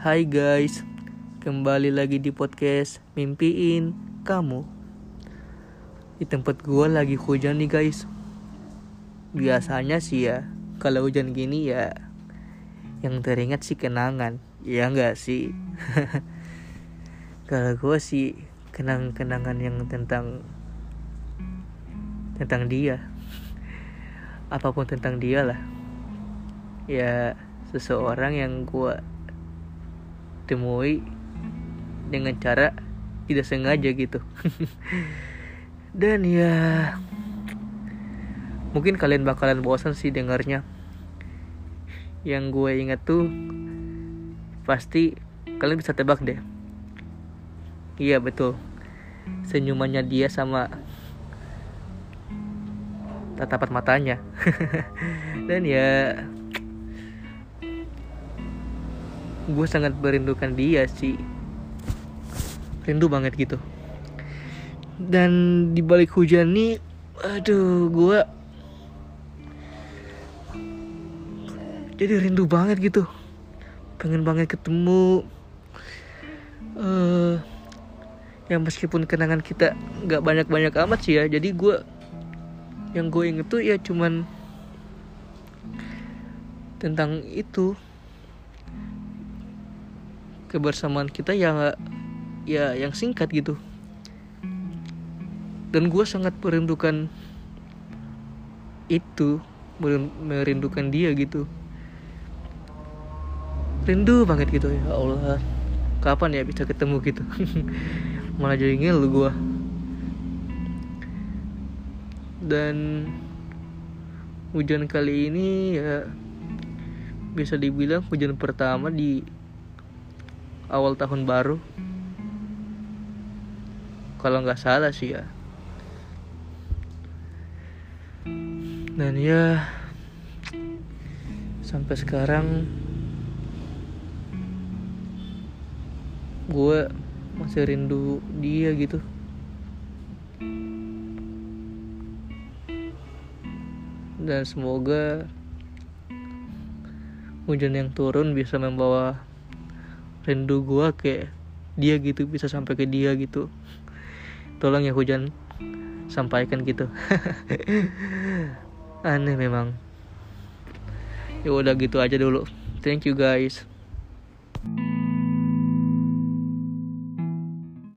Hai guys, kembali lagi di podcast Mimpiin Kamu. Di tempat gua lagi hujan nih guys. Biasanya sih ya, kalau hujan gini ya yang teringat sih kenangan. Ya enggak sih? kalau gua sih kenang-kenangan yang tentang tentang dia. Apa pun tentang dia lah. Ya seseorang yang gua temui dengan cara tidak sengaja gitu. Dan ya mungkin kalian bakalan bosan sih dengarnya. Yang gue ingat tuh pasti kalian bisa tebak deh. Iya betul. Senyumannya dia sama tatapan matanya. Dan ya gue sangat merindukan dia sih. Rindu banget gitu. Dan di balik hujan nih aduh gue jadi rindu banget gitu. Pengen banget ketemu. Uh, ya meskipun kenangan kita nggak banyak banyak amat sih ya jadi gue yang gue inget tuh ya cuman tentang itu kebersamaan kita yang ya yang singkat gitu. Dan gue sangat merindukan itu merindukan dia gitu. Rindu banget gitu ya Allah. Kapan ya bisa ketemu gitu? Malah jadi ngilu gue dan hujan kali ini ya bisa dibilang hujan pertama di awal tahun baru. Kalau nggak salah sih ya. Dan ya sampai sekarang gue masih rindu dia gitu. Dan semoga hujan yang turun bisa membawa rindu gue kayak dia gitu bisa sampai ke dia gitu. Tolong ya hujan. Sampaikan gitu. Aneh memang. Ya udah gitu aja dulu. Thank you guys